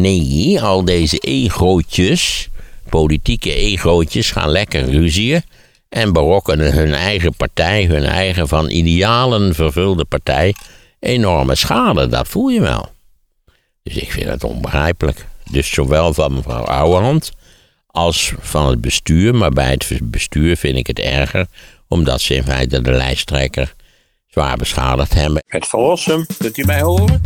Nee, al deze egootjes, politieke egootjes, gaan lekker ruzien. En berokkenen hun eigen partij, hun eigen van idealen vervulde partij, enorme schade. Dat voel je wel. Dus ik vind het onbegrijpelijk. Dus zowel van mevrouw Ouwehand als van het bestuur. Maar bij het bestuur vind ik het erger, omdat ze in feite de lijsttrekker zwaar beschadigd hebben. Het verlossen, kunt u mij horen?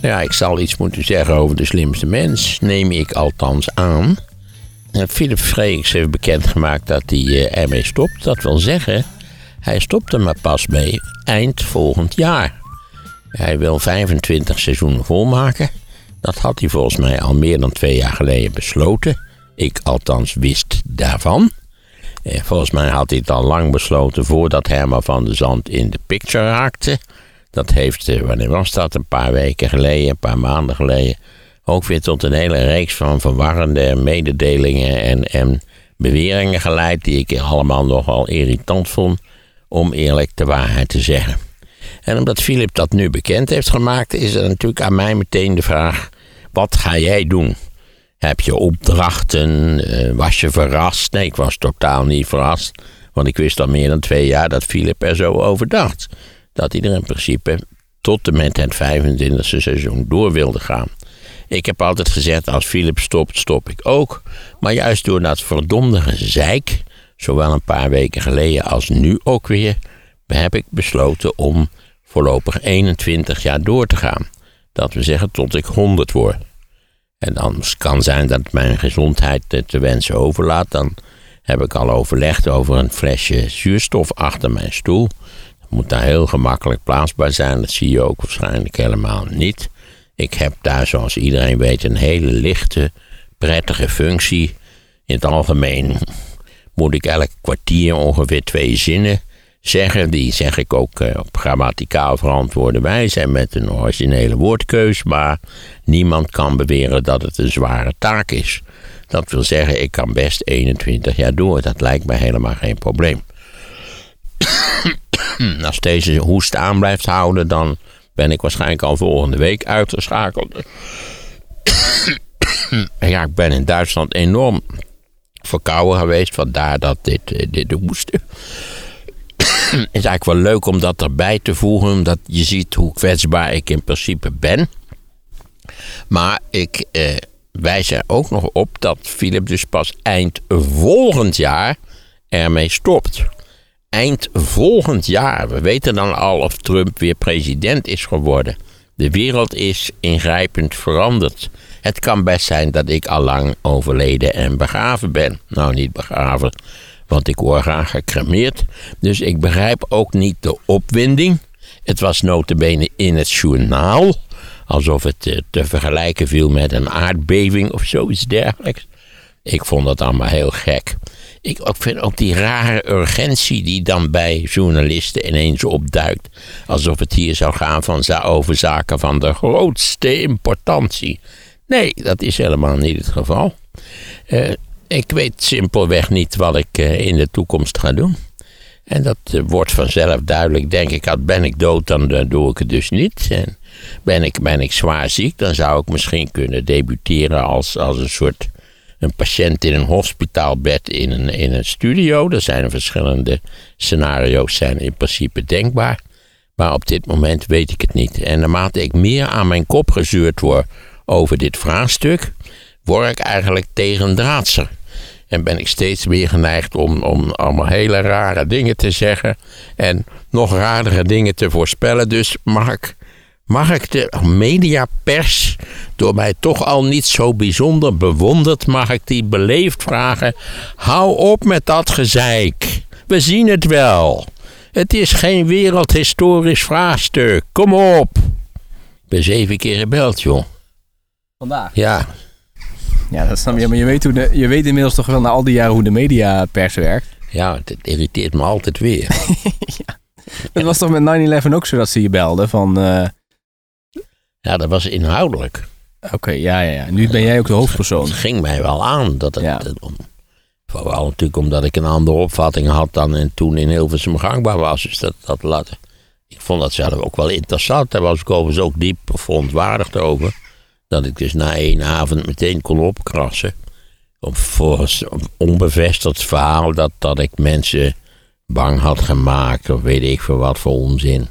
Ja, ik zal iets moeten zeggen over de slimste mens, neem ik althans aan. Philip Freeks heeft bekendgemaakt dat hij uh, ermee stopt. Dat wil zeggen, hij stopt er maar pas mee eind volgend jaar. Hij wil 25 seizoenen volmaken. Dat had hij volgens mij al meer dan twee jaar geleden besloten. Ik althans wist daarvan. Eh, volgens mij had hij het al lang besloten voordat Herman van der Zand in de picture raakte. Dat heeft, eh, wanneer was dat? Een paar weken geleden, een paar maanden geleden. Ook weer tot een hele reeks van verwarrende mededelingen en, en beweringen geleid. die ik allemaal nogal irritant vond, om eerlijk de waarheid te zeggen. En omdat Philip dat nu bekend heeft gemaakt, is er natuurlijk aan mij meteen de vraag: wat ga jij doen? Heb je opdrachten? Eh, was je verrast? Nee, ik was totaal niet verrast. Want ik wist al meer dan twee jaar dat Philip er zo over dacht. Dat hij er in principe tot en met het 25e seizoen door wilde gaan. Ik heb altijd gezegd, als Philip stopt, stop ik ook. Maar juist door dat verdomde gezeik, zowel een paar weken geleden als nu ook weer, heb ik besloten om voorlopig 21 jaar door te gaan. Dat we zeggen tot ik 100 word. En dan kan zijn dat mijn gezondheid te wensen overlaat. Dan heb ik al overlegd over een flesje zuurstof achter mijn stoel. Moet daar heel gemakkelijk plaatsbaar zijn. Dat zie je ook waarschijnlijk helemaal niet. Ik heb daar, zoals iedereen weet, een hele lichte, prettige functie. In het algemeen moet ik elk kwartier ongeveer twee zinnen zeggen. Die zeg ik ook uh, op grammaticaal verantwoorde wijze en met een originele woordkeus. Maar niemand kan beweren dat het een zware taak is. Dat wil zeggen, ik kan best 21 jaar door. Dat lijkt mij helemaal geen probleem. Als deze hoest aan blijft houden, dan ben ik waarschijnlijk al volgende week uitgeschakeld. ja, ik ben in Duitsland enorm verkouden geweest, vandaar dat dit, eh, dit de hoesten. is eigenlijk wel leuk om dat erbij te voegen, omdat je ziet hoe kwetsbaar ik in principe ben. Maar ik eh, wijs er ook nog op dat Philip dus pas eind volgend jaar ermee stopt. Eind volgend jaar. We weten dan al of Trump weer president is geworden. De wereld is ingrijpend veranderd. Het kan best zijn dat ik al lang overleden en begraven ben. Nou, niet begraven, want ik word graag gecremeerd. Dus ik begrijp ook niet de opwinding. Het was notabene in het journaal. Alsof het eh, te vergelijken viel met een aardbeving of zoiets dergelijks. Ik vond dat allemaal heel gek. Ik vind ook die rare urgentie die dan bij journalisten ineens opduikt. Alsof het hier zou gaan van, over zaken van de grootste importantie. Nee, dat is helemaal niet het geval. Uh, ik weet simpelweg niet wat ik eh, in de toekomst ga doen. En dat eh, wordt vanzelf duidelijk, denk ik. Als ben ik dood, dan doe ik het dus niet. En ben ik, ben ik zwaar ziek, dan zou ik misschien kunnen debuteren als, als een soort een patiënt in een hospitaalbed in een, in een studio. Er zijn verschillende scenario's zijn in principe denkbaar. Maar op dit moment weet ik het niet. En naarmate ik meer aan mijn kop gezuurd word over dit vraagstuk, word ik eigenlijk tegendraadser. En ben ik steeds meer geneigd om, om allemaal hele rare dingen te zeggen. En nog raardere dingen te voorspellen. Dus mag ik, mag ik de mediapers, door mij toch al niet zo bijzonder bewonderd, mag ik die beleefd vragen: hou op met dat gezeik. We zien het wel. Het is geen wereldhistorisch vraagstuk. Kom op. Ik ben zeven keer gebeld, joh. Vandaag? Ja. Ja, dat snap je. Maar je weet, hoe de, je weet inmiddels toch wel na al die jaren hoe de mediapers werkt. Ja, het irriteert me altijd weer. ja. Het was toch met 9-11 ook zo dat ze je belden van... Uh... Ja, dat was inhoudelijk. Oké, ja, ja, ja. Nu ben jij ook de hoofdpersoon. Het ging mij wel aan. Dat het, ja. vooral natuurlijk omdat ik een andere opvatting had dan en toen in Hilversum gangbaar was. Dus dat, dat laat, Ik vond dat zelf ook wel interessant. Daar was ik overigens ook diep verontwaardigd over. Dat ik dus na één avond meteen kon opkrassen. Op, voor een onbevestigd verhaal dat, dat ik mensen bang had gemaakt. Of weet ik veel wat voor onzin.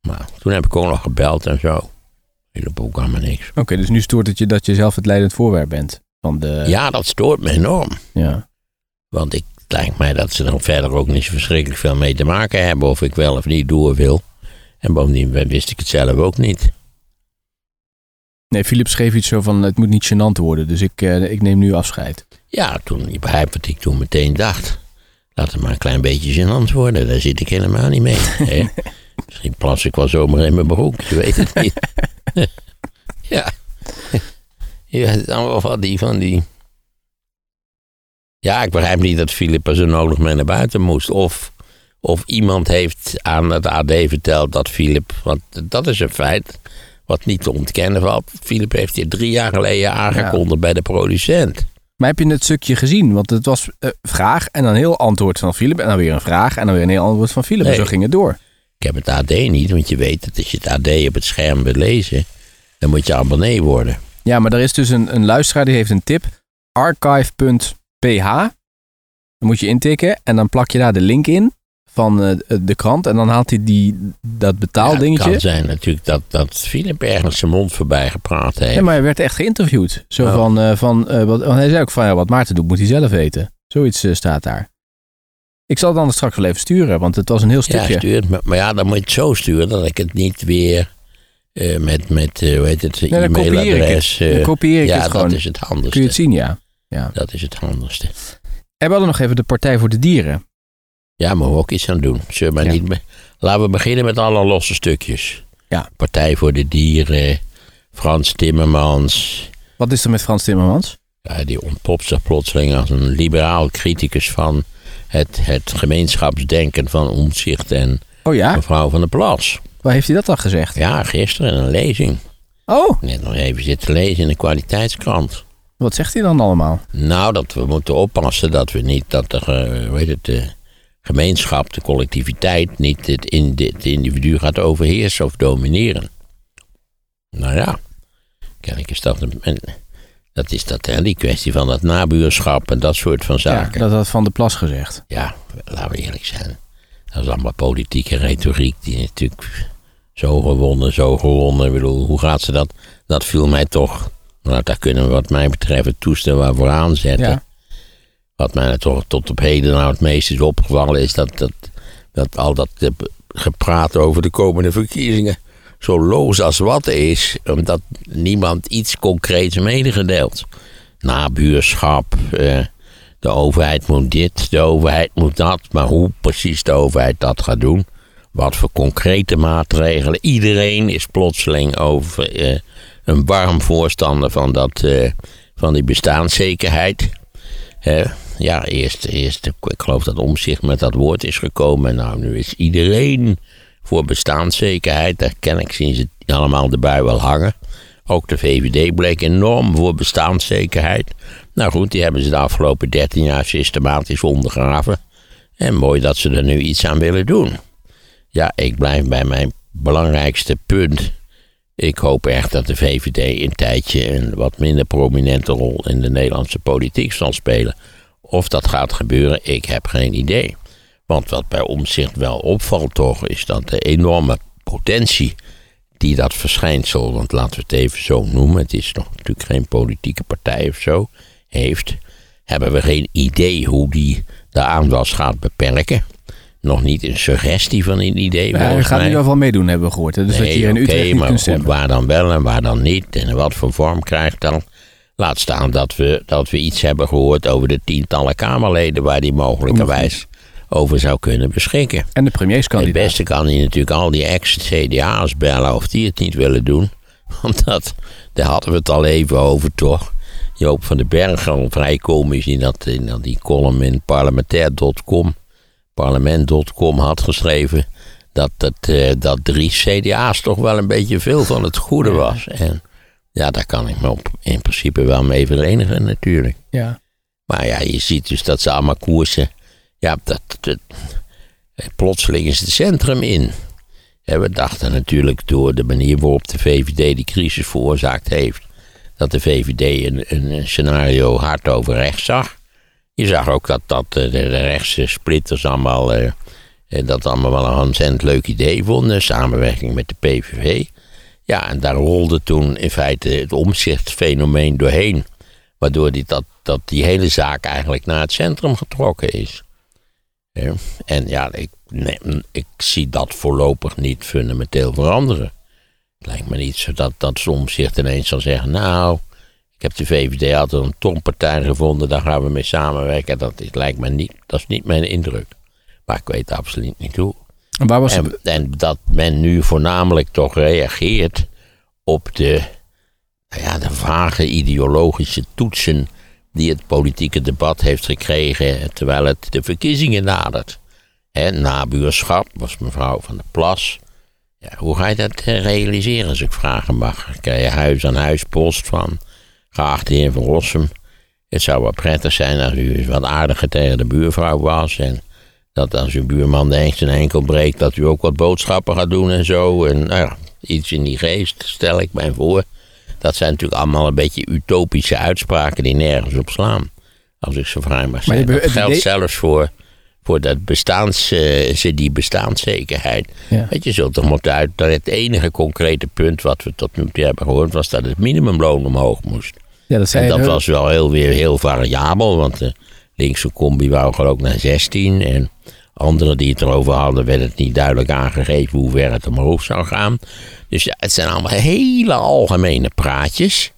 Maar toen heb ik ook nog gebeld en zo. Ook allemaal niks. Oké, dus nu stoort het je dat je zelf het leidend voorwerp bent? Van de... Ja, dat stoort me enorm. ja. Want ik het lijkt mij dat ze er verder ook niet zo verschrikkelijk veel mee te maken hebben. Of ik wel of niet door wil. En bovendien wist ik het zelf ook niet. Nee, Philip schreef iets zo van: het moet niet gênant worden, dus ik, eh, ik neem nu afscheid. Ja, toen, je begrijpt wat ik toen meteen dacht. Laat het maar een klein beetje gênant worden. Daar zit ik helemaal niet mee. hè. Misschien plas ik wel zomaar in mijn broek. Je weet het niet. ja. Het allemaal van die, van die... Ja, ik begrijp niet dat Philip er zo nodig mee naar buiten moest. Of, of iemand heeft aan het AD verteld dat Philip... Want dat is een feit wat niet te ontkennen valt. Philip heeft dit drie jaar geleden aangekondigd bij de producent. Maar heb je het stukje gezien? Want het was eh, vraag en dan heel antwoord van Philip. En dan weer een vraag en dan weer een heel antwoord van Philip. En zo ging het door. Ik heb het AD niet, want je weet dat als je het AD op het scherm wil lezen... dan moet je abonnee worden. Ja, maar er is dus een, een luisteraar die heeft een tip. Archive.ph. Dan moet je intikken en dan plak je daar de link in van eh, de krant. En dan haalt hij die, dat Ja, betaaldingetje. het kan zijn natuurlijk dat, dat Philip ergens zijn mond voorbij gepraat heeft. Ja, maar hij werd echt geïnterviewd. Zo Oh. van, eh, van eh, wat, want hij zei ook van, ja, wat Maarten doet, moet hij zelf weten. Zoiets staat daar. Ik zal het dan straks wel even sturen, want het was een heel ja, stukje. stuur het, maar, maar ja, dan moet je het zo sturen dat ik het niet weer eh, met, met eh, hoe heet het, Nee, dan kopieer ik e-mailadres... het. Dan eh, kopieer ik ja, het gewoon. dat is het handigste. Kun je het zien, ja. ja. Dat is het handigste. En we hadden nog even de Partij voor de Dieren. Ja, maar we ook iets aan doen. Zullen maar Ja. niet be- Laten we beginnen met alle losse stukjes. Ja. Partij voor de Dieren, Frans Timmermans... Wat is er met Frans Timmermans? Ja, die ontpopt zich plotseling als een liberaal criticus van het, het gemeenschapsdenken van Omtzigt en Oh ja? mevrouw van der Plas. Waar heeft hij dat dan gezegd? Ja, gisteren in een lezing. Oh, Net nog even zitten lezen in de kwaliteitskrant. wat zegt hij dan allemaal? Nou, dat we moeten oppassen dat we niet, dat de, eh, heet het, de gemeenschap, de collectiviteit, niet het, in, het individu gaat overheersen of domineren. Nou ja, kennelijk is dat een- dat is dat, hè, die kwestie van dat nabuurschap en dat soort van Ja, zaken. dat had Van der Plas gezegd. ja, laten we eerlijk zijn. Dat is allemaal politieke retoriek die natuurlijk zo gewonnen, zo gewonnen. Ik bedoel, hoe gaat ze dat? Dat viel mij toch. Nou, daar kunnen we wat mij betreft het toestel waar vooraan zetten. Ja. Wat mij toch tot op heden nou het meest is opgevallen is dat, dat, dat al dat gepraat over de komende verkiezingen zo loos als wat is, omdat niemand iets concreets medegedeeld. Nabuurschap, eh, de overheid moet dit, de overheid moet dat, maar hoe precies de overheid dat gaat doen, wat voor concrete maatregelen. Iedereen is plotseling over eh, een warm voorstander van, dat, eh, van die bestaanszekerheid. Ja, eerst, eerst, ik geloof dat omzicht met dat woord is gekomen. Nou, nu is iedereen voor bestaanszekerheid. Daar ken ik, ze allemaal de bui wel hangen. Ook de VVD bleek enorm voor bestaanszekerheid. Nou goed, die hebben ze de afgelopen 13 jaar systematisch ondergraven. En mooi dat ze er nu iets aan willen doen. Ja, ik blijf bij mijn belangrijkste punt. Ik hoop echt dat de VVD een tijdje een wat minder prominente rol in de Nederlandse politiek zal spelen. Of dat gaat gebeuren, ik heb geen idee. Want wat bij omzicht wel opvalt toch, is dat de enorme potentie die dat verschijnsel, want laten we het even zo noemen, het is nog natuurlijk geen politieke partij of zo, heeft, hebben we geen idee hoe die de aanwas gaat beperken. Nog niet een suggestie van een idee. Ja, hij gaat in ieder geval meedoen, hebben we gehoord. hè? Dus dat je hier in Nee, Utrecht niet maar kunt goed, waar dan wel en waar dan niet. En wat voor vorm krijgt dan. Laat staan dat we, dat we iets hebben gehoord over de tientallen Kamerleden waar die mogelijkerwijs over zou kunnen beschikken. En de Het premierskandidaat. beste kan hij natuurlijk al die ex-CDA's bellen of die het niet willen doen. Want dat, daar hadden we het al even over, toch? Joop van den Berg, al vrij komisch in, dat, in dat die column in parlementair.com, parlement.com had geschreven dat, dat, eh, dat drie CDA's toch wel een beetje veel van het goede was. En ja, daar kan ik me op in principe wel mee verenigen natuurlijk. Ja. Maar ja, je ziet dus dat ze allemaal koersen. Ja, dat, plotseling is het centrum in. we dachten natuurlijk door de manier waarop de VVD die crisis veroorzaakt heeft, dat de VVD een, een scenario hard over rechts zag. Je zag ook dat, dat de, rechtse splitters allemaal, eh, dat allemaal wel een ontzettend leuk idee vonden, samenwerking met de PVV. Ja, en daar rolde toen in feite het omzichtfenomeen doorheen. Waardoor die, dat, dat die hele zaak eigenlijk naar het centrum getrokken is. En ja, ik, nee, ik zie dat voorlopig niet fundamenteel veranderen. Het lijkt me niet zo dat, dat soms zich ineens zal zeggen: Nou, ik heb de VVD altijd een toppartij gevonden, daar gaan we mee samenwerken. Dat is, lijkt me niet, dat is niet mijn indruk. Maar ik weet absoluut niet hoe. En, waar was en, en dat men nu voornamelijk toch reageert op de, nou ja, de vage ideologische toetsen die het politieke debat heeft gekregen terwijl het de verkiezingen nadert. He, nabuurschap was mevrouw van der Plas. Ja, hoe ga je dat eh, realiseren als ik vragen mag? Krijg je huis aan huis post van geachte heer Van Rossum. Het zou wel prettig zijn als u wat aardiger tegen de buurvrouw was. En dat als uw buurman de engste enkel breekt, dat u ook wat boodschappen gaat doen en zo. En nou ja, iets in die geest stel ik mij voor. Dat zijn natuurlijk allemaal een beetje utopische uitspraken die nergens op slaan. Als ik zo vrij mag zeggen. Dat geldt zelfs voor, voor dat bestaans, uh, die bestaanszekerheid. Ja. Weet je, zult toch moeten uit dat het enige concrete punt wat we tot nu toe hebben gehoord was dat het minimumloon omhoog moest. Ja, dat en dat was wel heel, weer heel variabel, want de linkse combi wou geloof ik naar 16 en Anderen die het erover hadden, werd het niet duidelijk aangegeven hoe ver het omhoog zou gaan. Dus ja, het zijn allemaal hele algemene praatjes.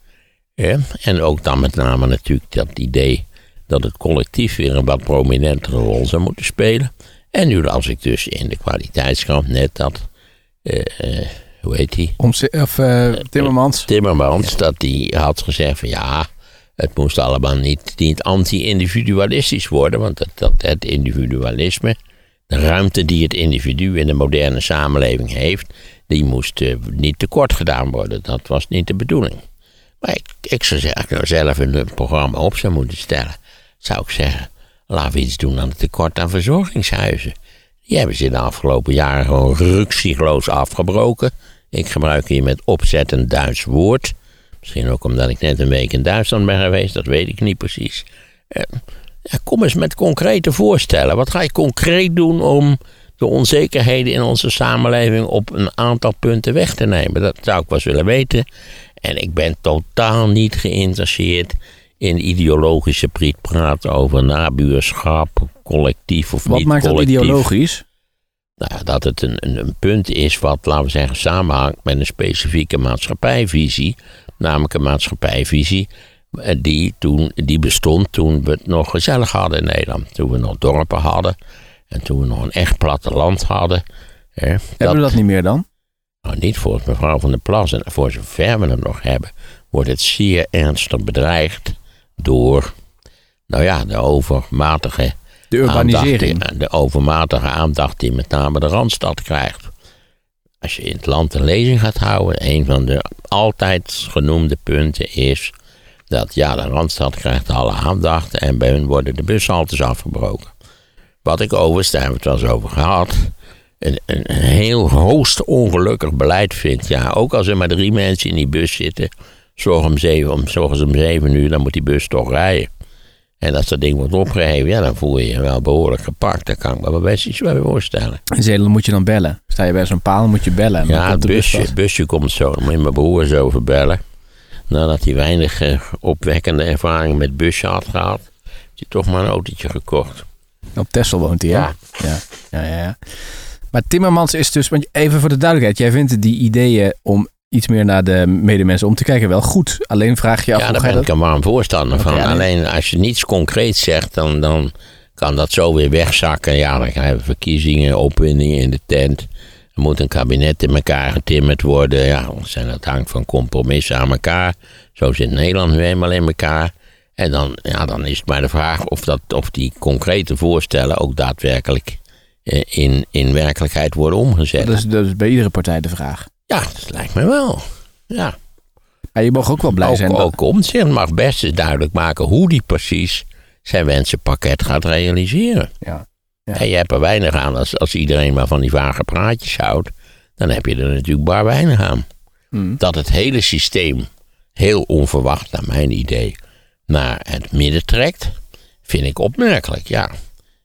En ook dan met name natuurlijk dat idee dat het collectief weer een wat prominentere rol zou moeten spelen. En nu las ik dus in de kwaliteitskrant net dat, uh, uh, hoe heet die? of uh, Timmermans. Timmermans, dat die had gezegd van ja, het moest allemaal niet, niet anti-individualistisch worden, want dat, dat, het individualisme de ruimte die het individu in de moderne samenleving heeft, die moest uh, niet tekort gedaan worden. Dat was niet de bedoeling. Maar ik, zou zeggen, als ik nou zelf een programma op zou moeten stellen, zou ik zeggen, laten we iets doen aan het tekort aan verzorgingshuizen. Die hebben ze de afgelopen jaren gewoon ruksigloos afgebroken. Ik gebruik hier met opzet een Duits woord. Misschien ook omdat ik net een week in Duitsland ben geweest, dat weet ik niet precies. Uh, kom eens met concrete voorstellen. Wat ga je concreet doen om de onzekerheden in onze samenleving op een aantal punten weg te nemen? Dat zou ik wel eens willen weten. En ik ben totaal niet geïnteresseerd in ideologische prietpraat over nabuurschap, collectief of Wat niet maakt collectief. dat ideologisch? Nou, dat het een, een, een, punt is wat, laten we zeggen, samenhangt met een specifieke maatschappijvisie. Namelijk een maatschappijvisie eh, die, toen, die bestond toen we het nog gezellig hadden in Nederland. Toen we nog dorpen hadden. En toen we nog een echt platteland hadden. Hè, hebben dat, we dat niet meer dan? Nou, niet voor mevrouw van der Plas. En voor zover we het nog hebben, wordt het zeer ernstig bedreigd door, nou ja, de overmatige... De urbanisering. Aandacht, de overmatige aandacht die met name de Randstad krijgt. Als je in het land een lezing gaat houden, een van de altijd genoemde punten is dat ja, de Randstad krijgt alle aandacht en bij hun worden de bushaltes afgebroken. Wat ik overigens, daar hebben we het wel eens over gehad, een, een, heel hoogst ongelukkig beleid vind. Ja, ook als er maar drie mensen in die bus zitten, zorg om zeven, om, zorgen ze om zeven uur, dan moet die bus toch rijden. En als dat ding wordt opgeheven, ja, dan voel je je wel behoorlijk gepakt. Dat kan ik me best iets bij voorstellen. In Zeeland moet je dan bellen. Sta je bij zo'n paal, moet je bellen. Ja, het busje, busje komt zo. Dan moet je mijn broer zo over bellen nadat hij weinig uh, opwekkende ervaring met busje had gehad, heeft hij toch maar een autootje gekocht. Op Texel woont hij, ja. Ja. ja. ja, ja, Maar Timmermans is dus, want even voor de duidelijkheid, jij vindt die ideeën om iets meer naar de medemensen om te kijken wel goed. Alleen vraag je af. Ja, daar ben ik een warm voorstander van. Alleen als je niets concreets zegt, dan, dan kan dat zo weer wegzakken. Ja, dan krijgen we verkiezingen, opwindingen in de tent. Er moet een kabinet in elkaar getimmerd worden. Ja, dat hangt van compromissen aan elkaar. Zo zit Nederland nu eenmaal in elkaar. En dan, ja, dan is het maar de vraag of, dat, of die concrete voorstellen ook daadwerkelijk eh, in, in werkelijkheid worden omgezet. Dat is, dat is bij iedere partij de vraag. Ja, dat lijkt me wel. Ja. Maar je mag ook wel blij zijn. Ook mag best eens duidelijk maken hoe die precies zijn wensenpakket gaat realiseren. Ja. Ja. En je hebt er weinig aan als, als iedereen maar van die vage praatjes houdt. dan heb je er natuurlijk bar weinig aan. Hmm. Dat het hele systeem heel onverwacht, naar mijn idee, naar het midden trekt, vind ik opmerkelijk, ja.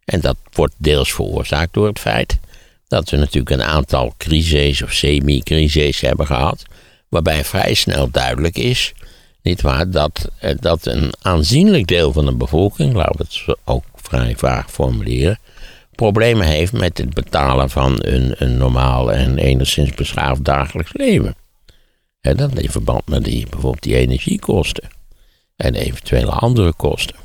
En dat wordt deels veroorzaakt door het feit dat we natuurlijk een aantal crises of semi-crises hebben gehad, waarbij vrij snel duidelijk is, niet waar, dat, eh, dat een aanzienlijk deel van de bevolking, laten we het ook vrij vaag formuleren, problemen heeft met het betalen van een, een normaal en enigszins beschaafd dagelijks leven. En dat in verband met die, bijvoorbeeld die energiekosten en eventuele andere kosten.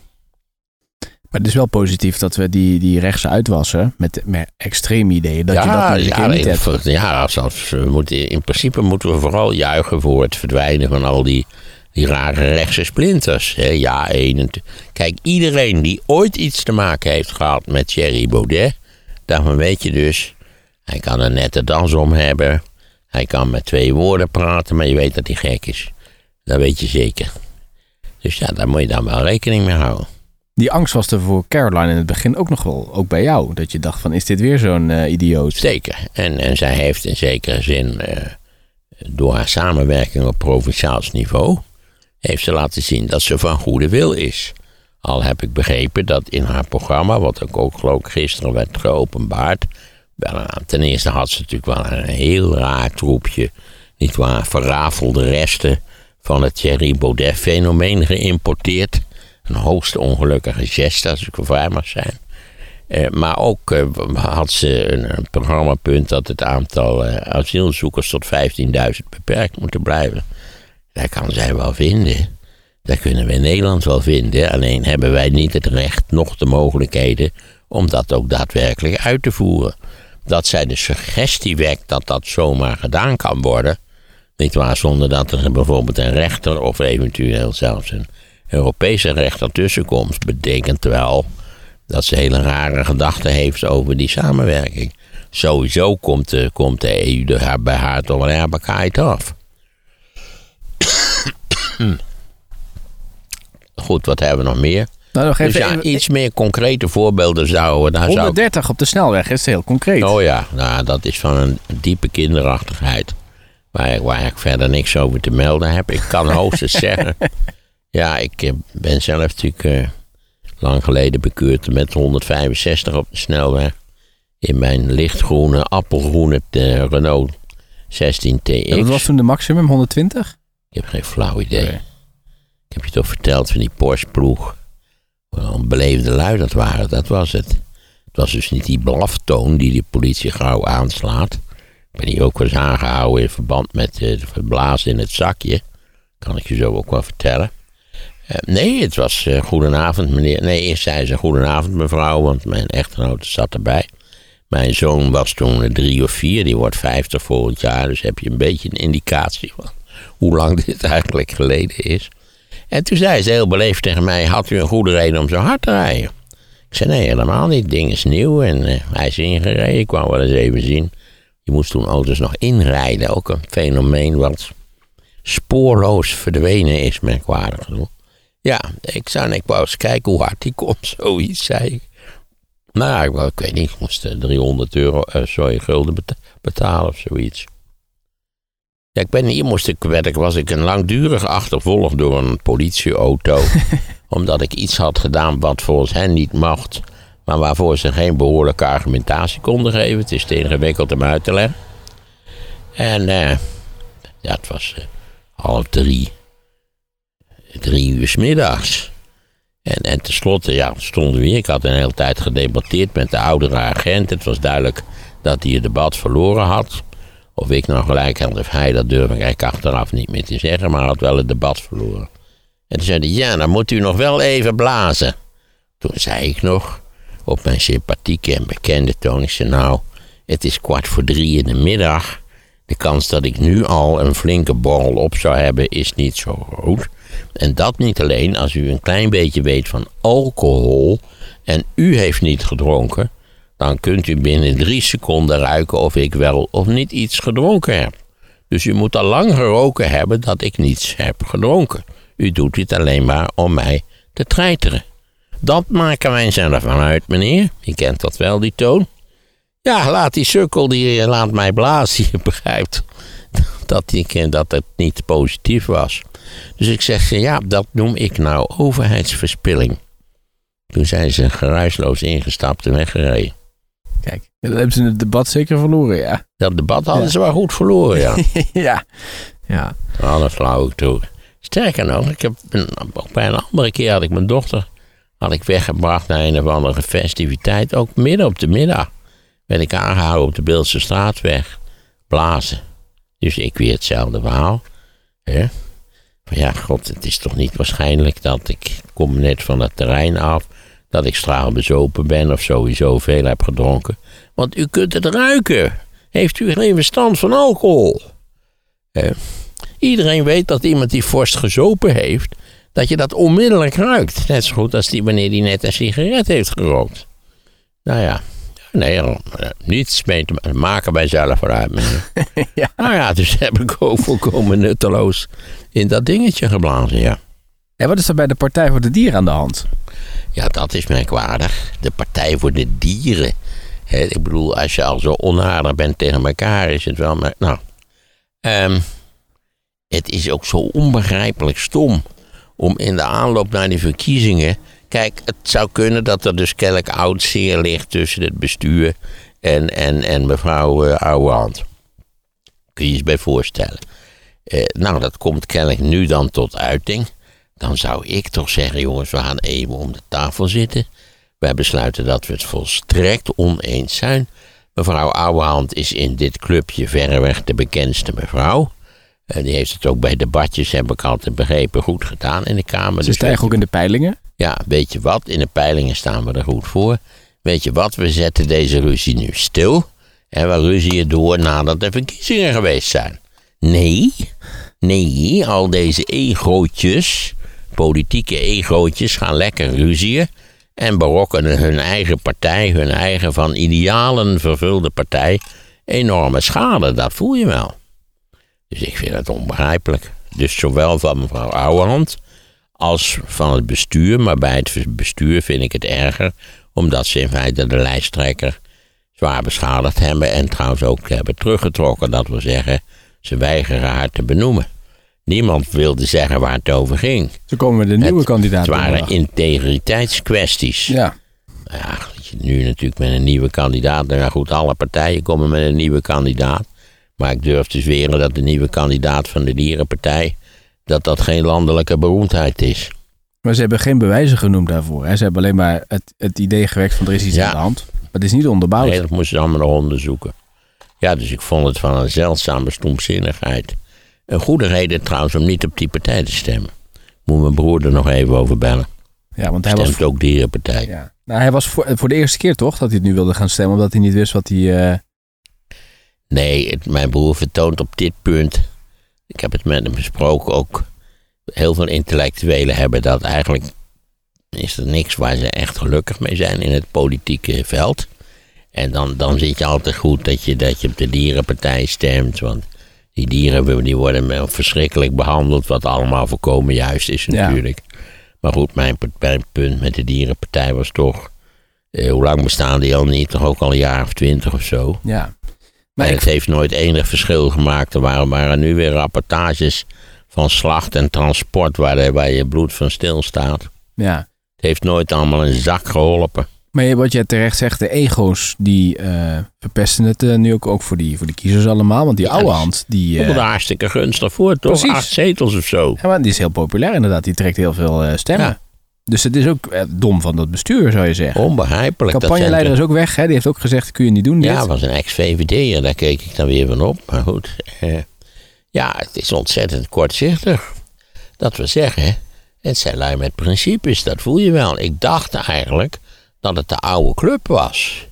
Maar het is wel positief dat we die, die rechtse uitwassen met, met extreme ideeën, dat je dat keer niet in, hebt. ja als, we moeten, in principe moeten we vooral juichen voor het verdwijnen van al die, die rare rechtse splinters. Hè. Ja, één. en t- Kijk, iedereen die ooit iets te maken heeft gehad met Thierry Baudet, daarvan weet je dus, hij kan een nette dans om hebben, hij kan met twee woorden praten, maar je weet dat hij gek is. Dat weet je zeker. Dus ja, daar moet je dan wel rekening mee houden. Die angst was er voor Caroline in het begin ook nog wel, ook bij jou. Dat je dacht van, is dit weer zo'n eh, idioot? Zeker. En, en zij heeft in zekere zin, eh, door haar samenwerking op provinciaals niveau, heeft ze laten zien dat ze van goede wil is. Al heb ik begrepen dat in haar programma, wat ook, ook geloof ik gisteren werd geopenbaard, wel ten eerste had ze natuurlijk wel een heel raar troepje, niet waar, verrafelde resten van het Thierry Baudet-fenomeen geïmporteerd. Een hoogst ongelukkige geste, als ik vrij mag zijn. Eh, maar ook eh, had ze een, een programmapunt dat het aantal eh, asielzoekers tot 15.000 beperkt moet blijven. Dat kan zij wel vinden. Dat kunnen we in Nederland wel vinden. Alleen hebben wij niet het recht, nog de mogelijkheden om dat ook daadwerkelijk uit te voeren. Dat zij de suggestie wekt dat dat zomaar gedaan kan worden. Niet waar, zonder dat er bijvoorbeeld een rechter of eventueel zelfs een Europese rechter tussenkomt, betekent wel dat ze hele rare gedachten heeft over die samenwerking. Sowieso komt de, komt de EU er bij haar toch wel erg bekaaid af. Goed, wat hebben we nog meer? Nou, Dus even, ja, even- iets meer concrete voorbeelden zouden... Daar zou, 130 op de snelweg is heel concreet. oh ja, nou, dat is van een diepe kinderachtigheid. Waar ik, waar ik verder niks over te melden heb. Ik kan hoogstens zeggen... Ja, ik eh, ben zelf natuurlijk eh, lang geleden bekeurd met 165 op de snelweg. In mijn lichtgroene, appelgroene eh, Renault 16 TX. En wat was toen de maximum? 120? Ik heb geen flauw idee. Ik heb je toch verteld van die Porsche-ploeg. Een beleefde lui dat waren, dat was het. Het was dus niet die blaftoon die de politie gauw aanslaat. Ik ben hier ook wel eens aangehouden in verband met het verblazen in het zakje. Kan ik je zo ook wel vertellen. Eh, nee, het was eh, goedenavond meneer. Nee, eerst zei ze goedenavond mevrouw, want mijn echtgenote zat erbij. Mijn zoon was toen eh, drie of vier, die wordt vijftig volgend jaar. Dus heb je een beetje een indicatie van hoe lang dit eigenlijk geleden is. En toen zei ze heel beleefd tegen mij: Had u een goede reden om zo hard te rijden? Ik zei: Nee, helemaal niet. Ding is nieuw en hij is ingereden. Ik wou wel eens even zien. Je moest toen auto's nog inrijden. Ook een fenomeen wat spoorloos verdwenen is, merkwaardig genoeg. Ja, ik zou ik wou eens kijken hoe hard die komt, zoiets zei ik. Nou, ik, wou- ik weet niet, ik moest eh, 300 euro, eh, sorry, gulden beta- betalen of zoiets. Ja, ik ben hier moest ik, werd ik, was ik een langdurig achtervolgd door een politieauto. omdat ik iets had gedaan wat volgens hen niet mocht. Maar waarvoor ze geen behoorlijke argumentatie konden geven. Het is te ingewikkeld om uit te leggen. En eh, ja, het was eh, half drie. Drie uur 's middags. En, en tenslotte, ja, stonden we. Ik had een hele tijd gedebatteerd met de oudere agent. Het was duidelijk dat hij het debat verloren had. Of ik nou gelijk had of hij, dat durf ik achteraf niet meer te zeggen. Maar hij had wel het debat verloren. En toen zei hij, ja, dan moet u nog wel even blazen. Toen zei ik nog, op mijn sympathieke en bekende toon, ik zei, nou, het is kwart voor drie in de middag. De kans dat ik nu al een flinke borrel op zou hebben, is niet zo groot. En dat niet alleen als u een klein beetje weet van alcohol en u heeft niet gedronken, dan kunt u binnen drie seconden ruiken of ik wel of niet iets gedronken heb. Dus u moet al lang geroken hebben dat ik niets heb gedronken. U doet dit alleen maar om mij te treiteren. Dat maken wij zelf van uit, meneer. Je kent dat wel, die toon. Ja, laat die sukkel, die laat mij blazen. Je begrijpt dat, ik, dat het niet positief was. Dus ik zeg, ja, dat noem ik nou overheidsverspilling. Toen zijn ze geruisloos ingestapt en weggereden. Kijk, dan hebben ze het debat zeker verloren, ja. Dat debat hadden ze wel goed verloren, ja. ja. Ja. Alle flauw toe. Sterker nog, ik heb een, bij een andere keer had ik mijn dochter had ik weggebracht naar een of andere festiviteit. Ook midden op de middag werd ik aangehouden op de Beeldse Straatweg. Blazen. Dus ik weer hetzelfde verhaal. Hè? Maar ja, god, het is toch niet waarschijnlijk dat ik kom net van het terrein af. Dat ik straalbezopen ben of sowieso veel heb gedronken. Want u kunt het ruiken. Heeft u geen verstand van alcohol? Iedereen weet dat iemand die vorst gezopen heeft, dat je dat onmiddellijk ruikt. Net zo goed als die wanneer die net een sigaret heeft gerookt. Nou ja, nee, eh, niets mee te maken bij zelf vooruit. ja. Nou ja, dus heb ik ook volkomen nutteloos in dat dingetje geblazen, ja. En wat is er bij de Partij voor de Dieren aan de hand? Ja, dat is merkwaardig. De Partij voor de Dieren. ik bedoel, als je al zo onaardig bent tegen elkaar, is het wel... Maar, nou, um, het is ook zo onbegrijpelijk stom om in de aanloop naar die verkiezingen. Kijk, het zou kunnen dat er dus kennelijk oud zeer ligt tussen het bestuur en, en, en mevrouw uh, Ouwehand. Kun je je eens bij voorstellen. Uh, nou, dat komt kennelijk nu dan tot uiting. Dan zou ik toch zeggen, jongens, we gaan even om de tafel zitten. Wij besluiten dat we het volstrekt oneens zijn. Mevrouw Ouwehand is in dit clubje verreweg de bekendste mevrouw. En die heeft het ook bij debatjes, heb ik altijd begrepen, goed gedaan in de Kamer. Ze dus stijgen ook in de peilingen? Ja, weet je wat? In de peilingen staan we er goed voor. Weet je wat? We zetten deze ruzie nu stil. En we ruzien door nadat de verkiezingen geweest zijn. Nee, nee, al deze egootjes, politieke egootjes, gaan lekker ruzien. En berokkenen hun eigen partij, hun eigen van idealen vervulde partij, enorme schade. Dat voel je wel. Dus ik vind het onbegrijpelijk. Dus zowel van mevrouw Ouwehand als van het bestuur. Maar bij het bestuur vind ik het erger, omdat ze in feite de lijsttrekker zwaar beschadigd hebben. En trouwens ook hebben teruggetrokken. Dat wil zeggen, ze weigeren haar te benoemen. Niemand wilde zeggen waar het over ging. Ze komen met een nieuwe kandidaat. Het waren integriteitskwesties. Ja. Ja, nu natuurlijk met een nieuwe kandidaat. Nou goed, alle partijen komen met een nieuwe kandidaat. Maar ik durf te zweren dat de nieuwe kandidaat van de Dierenpartij... dat dat geen landelijke beroemdheid is. Maar ze hebben geen bewijzen genoemd daarvoor. Hè? Ze hebben alleen maar het, het idee gewekt van er is iets aan de hand. Maar het is niet onderbouwd. Nee, dat moesten ze allemaal nog onderzoeken. Ja, dus ik vond het van een zeldzame stompzinnigheid. Een goede reden trouwens om niet op die partij te stemmen. Moet mijn broer er nog even over bellen. Ja, want hij Stemt was ook Dierenpartij. Ja. Nou, hij was voor, voor de eerste keer toch dat hij het nu wilde gaan stemmen, omdat hij niet wist wat hij. Uh... Nee, het, mijn broer vertoont op dit punt. Ik heb het met hem besproken ook. Heel veel intellectuelen hebben dat eigenlijk. Is er niks waar ze echt gelukkig mee zijn in het politieke veld. En dan, dan zit je altijd goed dat je, dat je op de dierenpartij stemt. Want die dieren die worden verschrikkelijk behandeld. Wat allemaal voorkomen juist is natuurlijk. Maar goed, mijn, mijn, punt met de dierenpartij was toch. Eh, hoe lang bestaan die al niet? Toch ook al een jaar of twintig of zo. Ja. Maar en het heeft nooit enig verschil gemaakt. Er waren, waren nu weer rapportages van slacht en transport waar, waar je bloed van stilstaat. Ja. Het heeft nooit allemaal een zak geholpen. Maar wat jij terecht zegt, de ego's die uh, verpesten het uh, nu ook, ook voor, die, voor die kiezers allemaal. Want die oude hand, die... Uh, hartstikke gunstig voor, toch? Precies. Acht zetels of zo. Ja, maar die is heel populair inderdaad. Die trekt heel veel stemmen. Ja. Dus het is ook eh, dom van dat bestuur, zou je zeggen. Onbegrijpelijk. De campagneleider is ook weg. Hè? Die heeft ook gezegd, kun je niet doen dit. Ja, was een ex-VVD'er. Daar keek ik dan weer van op. Maar goed. Eh, ja, het is ontzettend kortzichtig. Dat we zeggen, het zijn lui met principes. Dat voel je wel. Ik dacht eigenlijk dat het de oude club was.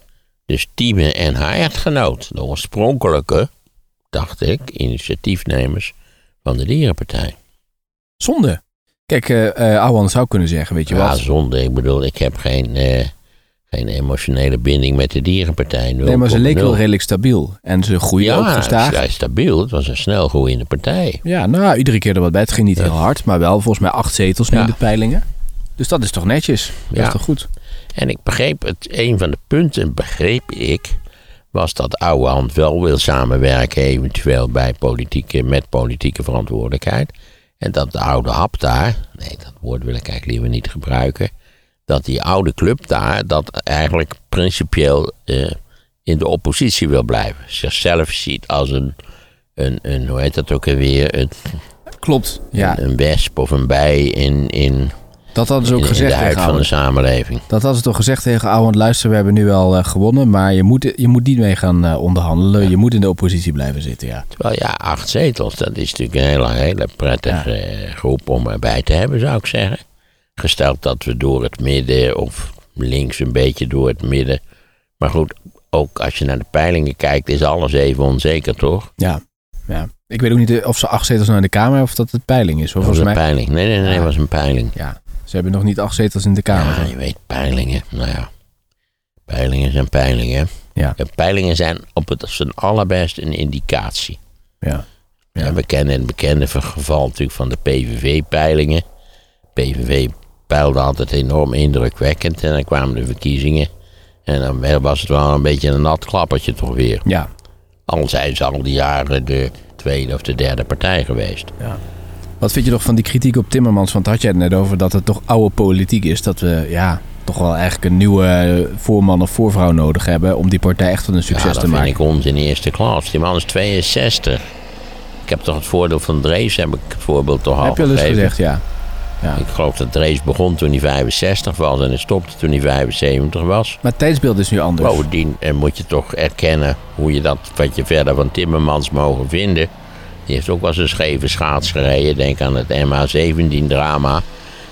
Dus Tieme en haar echtgenoot. De oorspronkelijke, dacht ik, initiatiefnemers van de Dierenpartij. Zonde. Kijk, uh, zou kunnen zeggen, weet je ja, wat? Ja, zonde. Ik bedoel, ik heb geen, uh, geen emotionele binding met de dierenpartij. Nee, maar ze leek wel redelijk stabiel. En ze groeien ja, ook gestaag. Ja, stabiel. Het was een snel groeiende partij. Ja, nou, iedere keer er wat bij. Het ging niet heel hard, maar wel volgens mij acht zetels nu in de peilingen. Dus dat is toch netjes? Dat is toch goed? En ik begreep het, een van de punten begreep ik was dat oude hand wel wil samenwerken, eventueel bij politieke, met politieke verantwoordelijkheid. En dat de oude hap daar, nee, dat woord wil ik eigenlijk liever niet gebruiken, dat die oude club daar, dat eigenlijk principieel eh, in de oppositie wil blijven. Zichzelf ziet als een, een, een hoe heet dat ook alweer, een, Klopt, ja. een, een wesp of een bij in, in, Dat hadden ze ook in, in gezegd de huid tegen van de samenleving. Dat hadden ze toch gezegd tegen Ouwend. Luister, we hebben nu al eh, gewonnen, maar je moet, je moet niet mee gaan eh, onderhandelen. Je moet in de oppositie blijven zitten, ja. Terwijl ja, acht zetels, dat is natuurlijk een hele, hele prettige eh, groep om erbij te hebben, zou ik zeggen. Gesteld dat we door het midden of links een beetje door het midden. Maar goed, ook als je naar de peilingen kijkt, is alles even onzeker, toch? Ja, ja. Ik weet ook niet of ze acht zetels naar de Kamer of dat het peiling is. Hoor. Dat was Volgens een mij, peiling. Nee, nee, nee, dat was een peiling. ja, ze hebben nog niet acht zetels in de Kamer. Ja, je weet, peilingen. Nou ja, peilingen zijn peilingen. Ja. En peilingen zijn op het zijn allerbest een indicatie. Ja. Ja. Ja. we kennen het bekende geval natuurlijk van de PVV-peilingen. PVV peilde altijd enorm indrukwekkend en dan kwamen de verkiezingen. En dan was het wel een beetje een nat klappertje toch weer. Ja, Al zijn ze al die jaren de tweede of de derde partij geweest. ja. Wat vind je nog van die kritiek op Timmermans? Want had jij het net over dat het toch oude politiek is. Dat we ja, toch wel eigenlijk een nieuwe eh, voorman of voorvrouw nodig hebben om die partij echt tot een Ja, succes dat te vind maken. ik onzin eerste klas. Die man is 62. Ik heb toch het voordeel van Drees, heb ik het voorbeeld toch al Heb je al eens gezegd, ja. ja. Ik geloof dat Drees begon toen hij 65 was en hij stopte toen hij 75 was. Maar het tijdsbeeld is nu anders. Bovendien moet je toch erkennen hoe je dat, wat je verder van Timmermans mogen vinden. Die heeft ook wel eens een scheve schaats gereden. Denk aan het MH17-drama.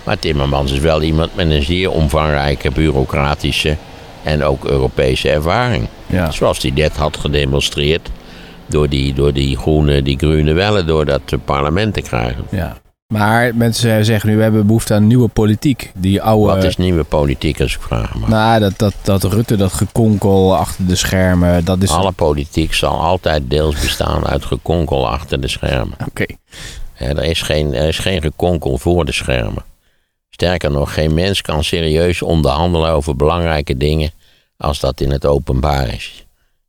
Maar Timmermans is wel iemand met een zeer omvangrijke bureaucratische en ook Europese ervaring. Ja. Zoals hij net had gedemonstreerd door die, door die groene, die groene wellen door dat eh, parlement te krijgen. Ja. Maar mensen zeggen nu, we hebben behoefte aan nieuwe politiek. Die oude... Wat is nieuwe politiek als ik vraag mag? Nou, dat, dat, dat Rutte, dat gekonkel achter de schermen, dat is... Alle politiek zal altijd deels bestaan uit gekonkel achter de schermen. Oké. Er is, geen, er is geen gekonkel voor de schermen. Sterker nog, geen mens kan serieus onderhandelen over belangrijke dingen als dat in het openbaar is.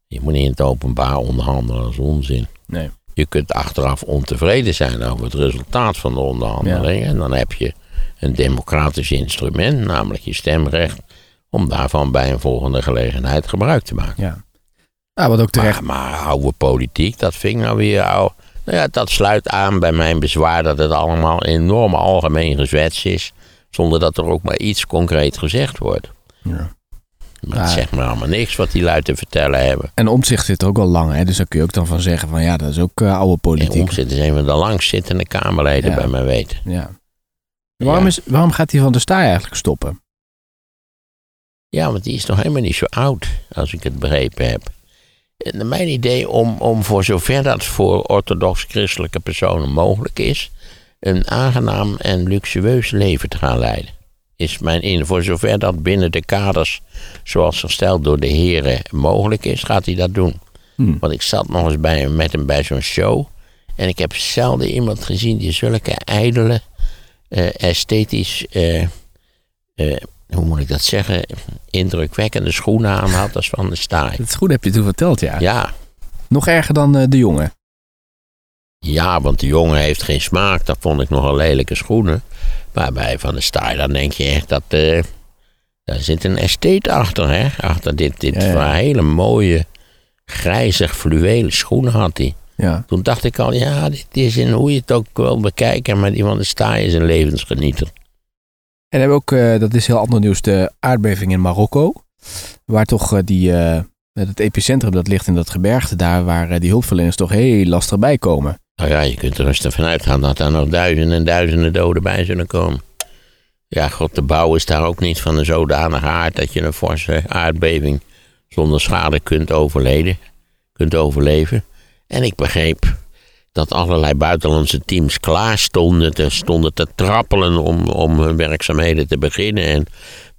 Je moet niet in het openbaar onderhandelen, dat is onzin. Nee. Je kunt achteraf ontevreden zijn over het resultaat van de onderhandeling. En dan heb je een democratisch instrument, namelijk je stemrecht, om daarvan bij een volgende gelegenheid gebruik te maken. Ja. Nou, wat ook terecht... Maar, maar oude politiek, dat vind ik nou weer oude. Nou ja, dat sluit aan bij mijn bezwaar dat het allemaal enorm algemeen gezwets is. Zonder dat er ook maar iets concreet gezegd wordt. Ja. Maar het zegt me allemaal niks wat die lui te vertellen hebben. En omzicht zit er ook wel lang, hè? dus daar kun je ook dan van zeggen van ja, dat is ook eh, oude politiek. Omtzigt is een van de langstzittende Kamerleden Ja. bij mij weten. Ja. Waarom, is, waarom gaat hij van der Staaij eigenlijk stoppen? Ja, want die is nog helemaal niet zo oud, als ik het begrepen heb. En mijn idee om, om voor zover dat voor orthodox-christelijke personen mogelijk is, een aangenaam en luxueus leven te gaan leiden. Is mijn in. Voor zover dat binnen de kaders, zoals gesteld door de heren, mogelijk is, gaat hij dat doen. Hmm. Want ik zat nog eens bij hem, met hem bij zo'n show. En ik heb zelden iemand gezien die zulke ijdele, eh, esthetisch, eh, eh, hoe moet ik dat zeggen, indrukwekkende schoenen aan had als van de staai. Dat is goed, heb je toen verteld, ja. Ja, Nog erger dan de jongen. Ja, want de jongen heeft geen smaak. Dat vond ik nogal lelijke schoenen. Maar bij Van de Staaij, dan denk je echt dat... eh, daar zit een estheet achter, hè? Achter dit, dit Ja, ja. waar hele mooie, grijzig fluwelen schoenen had hij. Ja. Toen dacht ik al, ja, dit is in hoe je het ook wil bekijken... maar die Van de Staaij is een levensgenieter. En hebben ook, eh, dat is heel ander nieuws, de aardbeving in Marokko. Waar toch eh, die, het epicentrum dat ligt in dat gebergte daar, waar die hulpverleners toch heel lastig bij komen. Nou ja, je kunt er rustig van uitgaan dat er nog duizenden en duizenden doden bij zullen komen. Ja, god, de bouw is daar ook niet van een zodanige aard dat je een forse aardbeving zonder schade kunt overleden, kunt overleven. En ik begreep dat allerlei buitenlandse teams klaar stonden te, stonden te trappelen om, om hun werkzaamheden te beginnen. En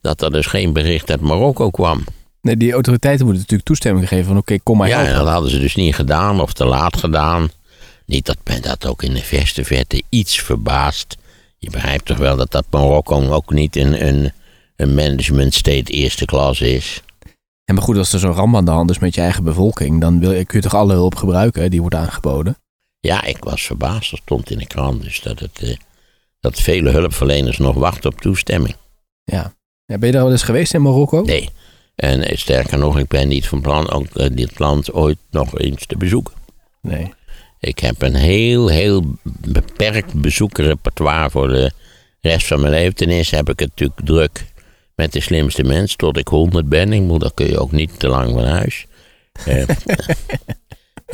dat er dus geen bericht uit Marokko kwam. Nee, die autoriteiten moeten natuurlijk toestemming geven van oké, kom maar Ja, helpen. dat hadden ze dus niet gedaan of te laat gedaan. Niet dat men dat ook in de verste verte iets verbaast. Je begrijpt toch wel dat dat Marokko ook niet een, een, een management state eerste klas is. Ja, maar goed, als er zo'n ramp aan de hand is met je eigen bevolking, dan wil, kun je toch alle hulp gebruiken die wordt aangeboden? Ja, ik was verbaasd. Er stond in de krant dus dat, het, eh, dat vele hulpverleners nog wachten op toestemming. Ja. ja. Ben je daar wel eens geweest in Marokko? Nee. En eh, sterker nog, ik ben niet van plan ook eh, dit land ooit nog eens te bezoeken. Nee. Ik heb een heel, heel beperkt bezoekerrepertoire voor de rest van mijn leven. Ten eerste heb ik het natuurlijk druk met de slimste mens tot ik honderd ben. Ik moet, dan kun je ook niet te lang van huis. Eh,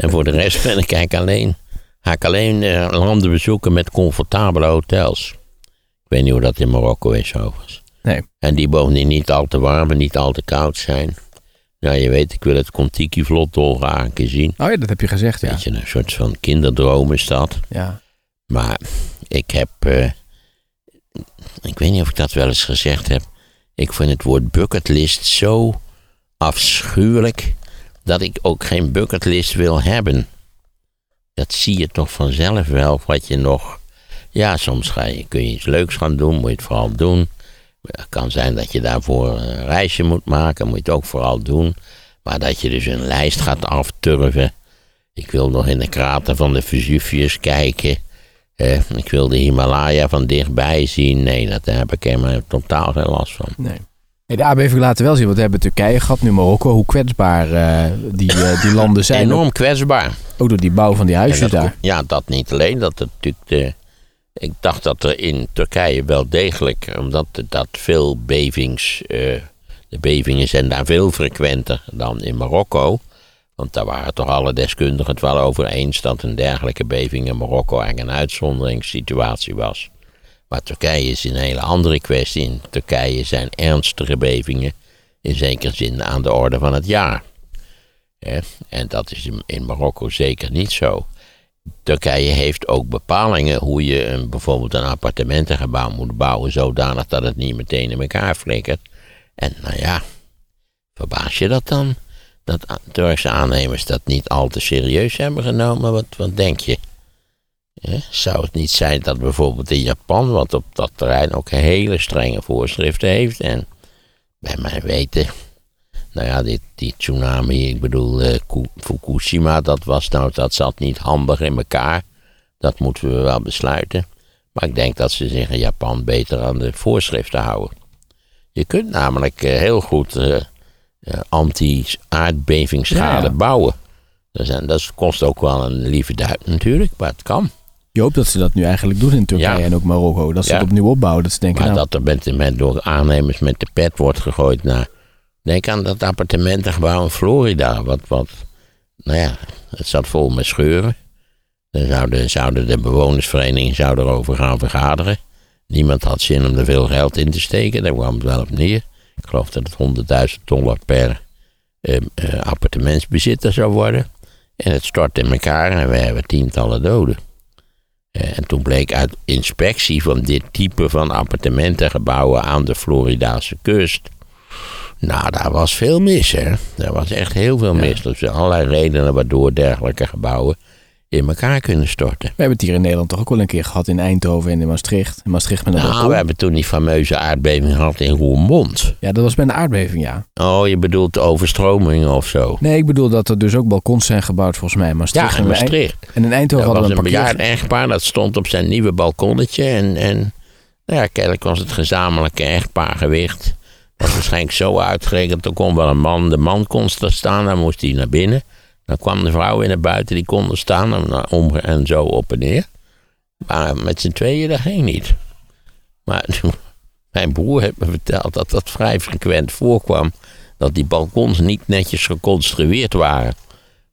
en voor de rest ben ik eigenlijk alleen, ga ik alleen eh, landen bezoeken met comfortabele hotels. Ik weet niet hoe dat in Marokko is overigens. Nee. En die bovendien niet al te warm en niet al te koud zijn. Nou, je weet, ik wil het Contiki vlot dolgraag een keer zien. Oh ja, dat heb je gezegd, ja. Weet je, een soort van kinderdroom is dat. Ja. Maar ik heb, eh, ik weet niet of ik dat wel eens gezegd heb. Ik vind het woord bucketlist zo afschuwelijk dat ik ook geen bucketlist wil hebben. Dat zie je toch vanzelf wel, wat je nog... Ja, soms ga je, kun je iets leuks gaan doen, moet je het vooral doen. Het kan zijn dat je daarvoor een reisje moet maken, moet je het ook vooral doen. Maar dat je dus een lijst gaat afturven. Ik wil nog in de krater van de Vesuvius kijken. Eh, ik wil de Himalaya van dichtbij zien. Nee, dat, daar heb ik helemaal totaal geen last van. Nee. Nee, de aardbeving laten wel zien, want we hebben Turkije gehad, nu Marokko, hoe kwetsbaar eh, die, eh, die landen zijn. Enorm kwetsbaar. Ook door die bouw van die En huisjes dat- daar. Ja, dat niet alleen. Dat het natuurlijk de, ik dacht dat er in Turkije wel degelijk, omdat dat veel bevings, eh, de bevingen zijn daar veel frequenter dan in Marokko. Want daar waren toch alle deskundigen het wel over eens dat een dergelijke beving in Marokko eigenlijk een uitzonderingssituatie was. Maar Turkije is een hele andere kwestie. In Turkije zijn ernstige bevingen in zekere zin aan de orde van het jaar. En dat is in Marokko zeker niet zo. Turkije heeft ook bepalingen hoe je een, bijvoorbeeld een appartementengebouw moet bouwen, zodanig dat het niet meteen in elkaar flikkert. En nou ja, verbaas je dat dan? Dat Turkse aannemers dat niet al te serieus hebben genomen? Wat, wat denk je? Zou het niet zijn dat bijvoorbeeld in Japan, wat op dat terrein ook hele strenge voorschriften heeft, en bij mijn weten nou ja, die, die tsunami, ik bedoel, eh, Ku- Fukushima, dat, was nou, dat zat niet handig in elkaar. Dat moeten we wel besluiten. Maar ik denk dat ze zich in Japan beter aan de voorschriften houden. Je kunt namelijk eh, heel goed eh, anti-aardbevingsschade Ja, ja. bouwen. Dat, zijn, dat kost ook wel een lieve duit natuurlijk, maar het kan. Je hoopt dat ze dat nu eigenlijk doen in Turkije Ja. en ook Marokko. Dat ze het opnieuw opbouwen. Dat ze denken, Maar nou, dat er met, met, door aannemers met de pet wordt gegooid naar... Denk aan dat appartementengebouw in Florida. Wat, wat, nou ja, het zat vol met scheuren. Dan zouden, zouden de bewonersvereniging zou erover gaan vergaderen. Niemand had zin om er veel geld in te steken. Daar kwam het wel op neer. Ik geloof dat het 100.000 dollar per eh, eh, appartementsbezitter zou worden. En het stort in elkaar en we hebben tientallen doden. Eh, En toen bleek uit inspectie van dit type van appartementengebouwen aan de Floridaanse kust. Nou, daar was veel mis, hè. Daar was echt heel veel mis. Er zijn allerlei redenen waardoor dergelijke gebouwen in elkaar kunnen storten. we hebben het hier in Nederland toch ook wel een keer gehad in Eindhoven en in Maastricht. In Maastricht met een Nou, we hebben toen die fameuze aardbeving gehad in Roermond. Ja, dat was bij een aardbeving, ja. Oh, je bedoelt de overstromingen of zo? Nee, ik bedoel dat er dus ook balkons zijn gebouwd volgens mij in Maastricht. Ja, in Maastricht. En in Eindhoven Dat hadden een we een bejaard parkeer... echtpaar, dat stond op zijn nieuwe balkonnetje. En, en nou ja, kennelijk was het gezamenlijke echtpaar gewicht. Was waarschijnlijk zo uitgerekend. Er kon wel een man, de man kon er staan, dan moest hij naar binnen. Dan kwam de vrouw weer naar buiten, die kon er staan en, nou, om, en zo op en neer. Maar met z'n tweeën, dat ging niet. Maar mijn broer heeft me verteld dat dat vrij frequent voorkwam. Dat die balkons niet netjes geconstrueerd waren.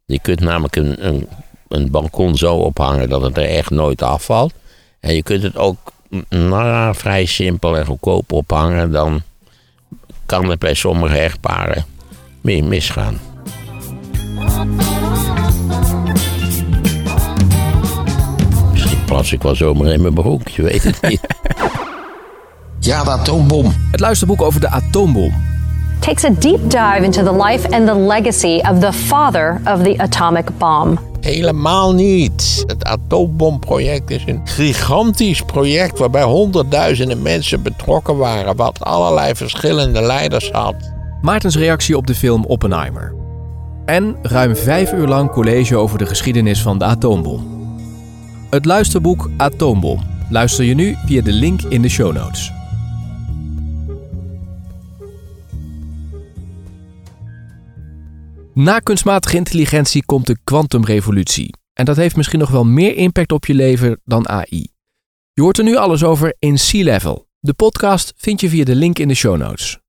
Je kunt namelijk een, een, een balkon zo ophangen dat het er echt nooit afvalt. En je kunt het ook mm, nou, vrij simpel en goedkoop ophangen. Dan kan het bij sommige echtparen meer misgaan. Misschien plas ik wel zomaar in mijn broek, je weet het niet. Ja, de atoombom. Het luisterboek over de atoombom. takes a deep dive into the life and the legacy of the father of the atomic bomb. Helemaal niet. Het atoombomproject is een gigantisch project waarbij honderdduizenden mensen betrokken waren, wat allerlei verschillende leiders had. Maartens reactie op de film Oppenheimer. En ruim vijf uur lang college over de geschiedenis van de atoombom. Het luisterboek Atoombom luister je nu via de link in de show notes. Na kunstmatige intelligentie komt de kwantumrevolutie. En dat heeft misschien nog wel meer impact op je leven dan AI. Je hoort er nu alles over in Sea Level. De podcast vind je via de link in de show notes.